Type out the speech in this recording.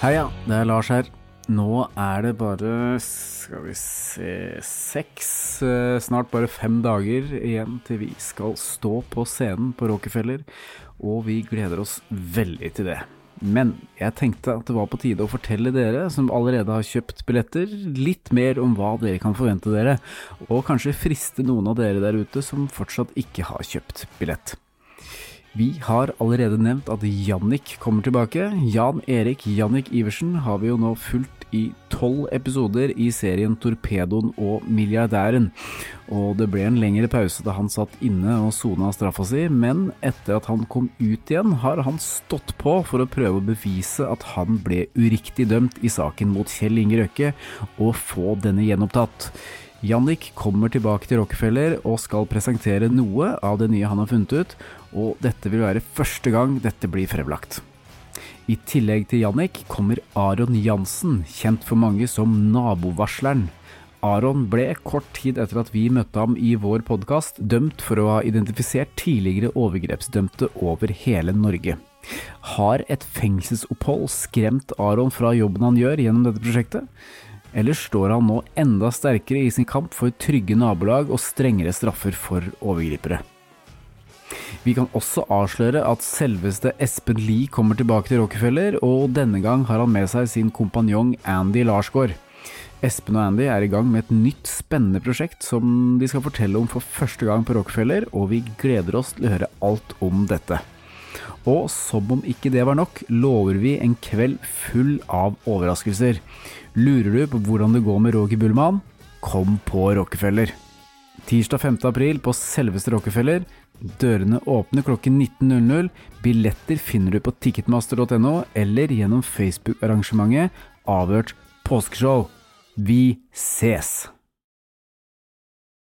Heia, det er Lars her. Nå er det bare, skal vi se, seks, eh, snart bare fem dager igjen til vi skal stå på scenen på Rockefeller, og vi gleder oss veldig til det. Men jeg tenkte at det var på tide å fortelle dere som allerede har kjøpt billetter, litt mer om hva dere kan forvente dere, og kanskje friste noen av dere der ute som fortsatt ikke har kjøpt billett. Vi har allerede nevnt at Jannik kommer tilbake. Jan Erik Jannik Iversen har vi jo nå fulgt i tolv episoder i serien Torpedoen og milliardæren. Og det ble en lengre pause da han satt inne og sona straffa si, men etter at han kom ut igjen, har han stått på for å prøve å bevise at han ble uriktig dømt i saken mot Kjell Inge Røkke, og få denne gjenopptatt. Jannik kommer tilbake til Rockefeller og skal presentere noe av det nye han har funnet ut, og dette vil være første gang dette blir fremlagt. I tillegg til Jannik kommer Aron Jansen, kjent for mange som nabovarsleren. Aron ble kort tid etter at vi møtte ham i vår podkast, dømt for å ha identifisert tidligere overgrepsdømte over hele Norge. Har et fengselsopphold skremt Aron fra jobben han gjør gjennom dette prosjektet? Eller står han nå enda sterkere i sin kamp for trygge nabolag og strengere straffer for overgripere? Vi kan også avsløre at selveste Espen Lie kommer tilbake til Rockefeller, og denne gang har han med seg sin kompanjong Andy Larsgaard. Espen og Andy er i gang med et nytt spennende prosjekt som de skal fortelle om for første gang på Rockefeller, og vi gleder oss til å høre alt om dette. Og som om ikke det var nok, lover vi en kveld full av overraskelser. Lurer du på hvordan det går med Roger Bullmann? Kom på Rockefeller. Tirsdag 5. april på selveste Rockefeller. Dørene åpner klokken 19.00. Billetter finner du på ticketmaster.no eller gjennom Facebook-arrangementet Avhørt påskeshow. Vi ses!